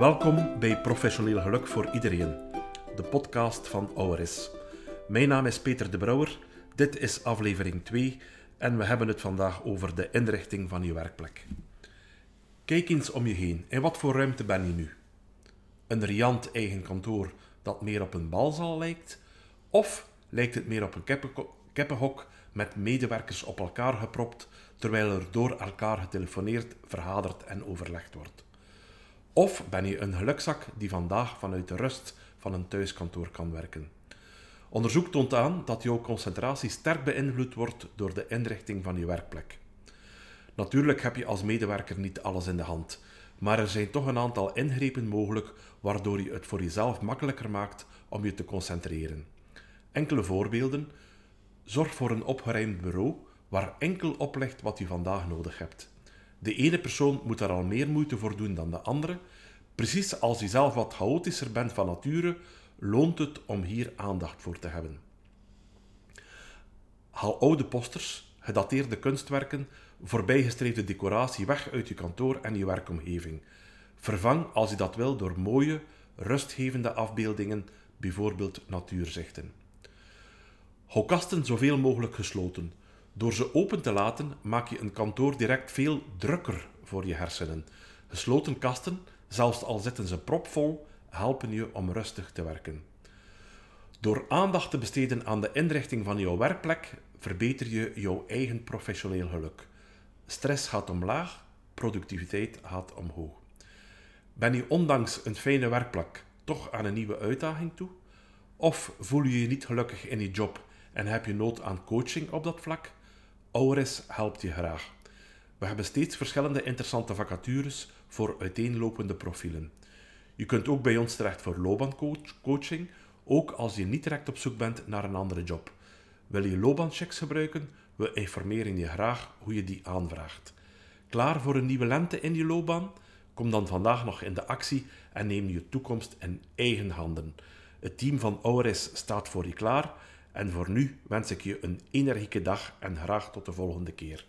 Welkom bij Professioneel Geluk voor Iedereen, de podcast van Auris. Mijn naam is Peter de Brouwer, dit is aflevering 2 en we hebben het vandaag over de inrichting van je werkplek. Kijk eens om je heen, in wat voor ruimte ben je nu? Een riant eigen kantoor dat meer op een balzaal lijkt? Of lijkt het meer op een kippenhok met medewerkers op elkaar gepropt, terwijl er door elkaar getelefoneerd, vergaderd en overlegd wordt? Of ben je een gelukzak die vandaag vanuit de rust van een thuiskantoor kan werken? Onderzoek toont aan dat jouw concentratie sterk beïnvloed wordt door de inrichting van je werkplek. Natuurlijk heb je als medewerker niet alles in de hand, maar er zijn toch een aantal ingrepen mogelijk waardoor je het voor jezelf makkelijker maakt om je te concentreren. Enkele voorbeelden. Zorg voor een opgeruimd bureau waar enkel oplegt wat je vandaag nodig hebt. De ene persoon moet daar al meer moeite voor doen dan de andere. Precies als je zelf wat chaotischer bent van nature, loont het om hier aandacht voor te hebben. Haal oude posters, gedateerde kunstwerken, voorbijgestreefde decoratie weg uit je kantoor en je werkomgeving. Vervang, als je dat wil, door mooie, rustgevende afbeeldingen, bijvoorbeeld natuurzichten. Hou kasten zoveel mogelijk gesloten. Door ze open te laten maak je een kantoor direct veel drukker voor je hersenen. Gesloten kasten, zelfs al zitten ze propvol, helpen je om rustig te werken. Door aandacht te besteden aan de inrichting van jouw werkplek verbeter je jouw eigen professioneel geluk. Stress gaat omlaag, productiviteit gaat omhoog. Ben je ondanks een fijne werkplek toch aan een nieuwe uitdaging toe? Of voel je je niet gelukkig in je job en heb je nood aan coaching op dat vlak? Auris helpt je graag. We hebben steeds verschillende interessante vacatures voor uiteenlopende profielen. Je kunt ook bij ons terecht voor loopbaancoaching, ook als je niet direct op zoek bent naar een andere job. Wil je loopbaanchecks gebruiken? We informeren je graag hoe je die aanvraagt. Klaar voor een nieuwe lente in je loopbaan? Kom dan vandaag nog in de actie en neem je toekomst in eigen handen. Het team van Auris staat voor je klaar en voor nu wens ik je een energieke dag en graag tot de volgende keer.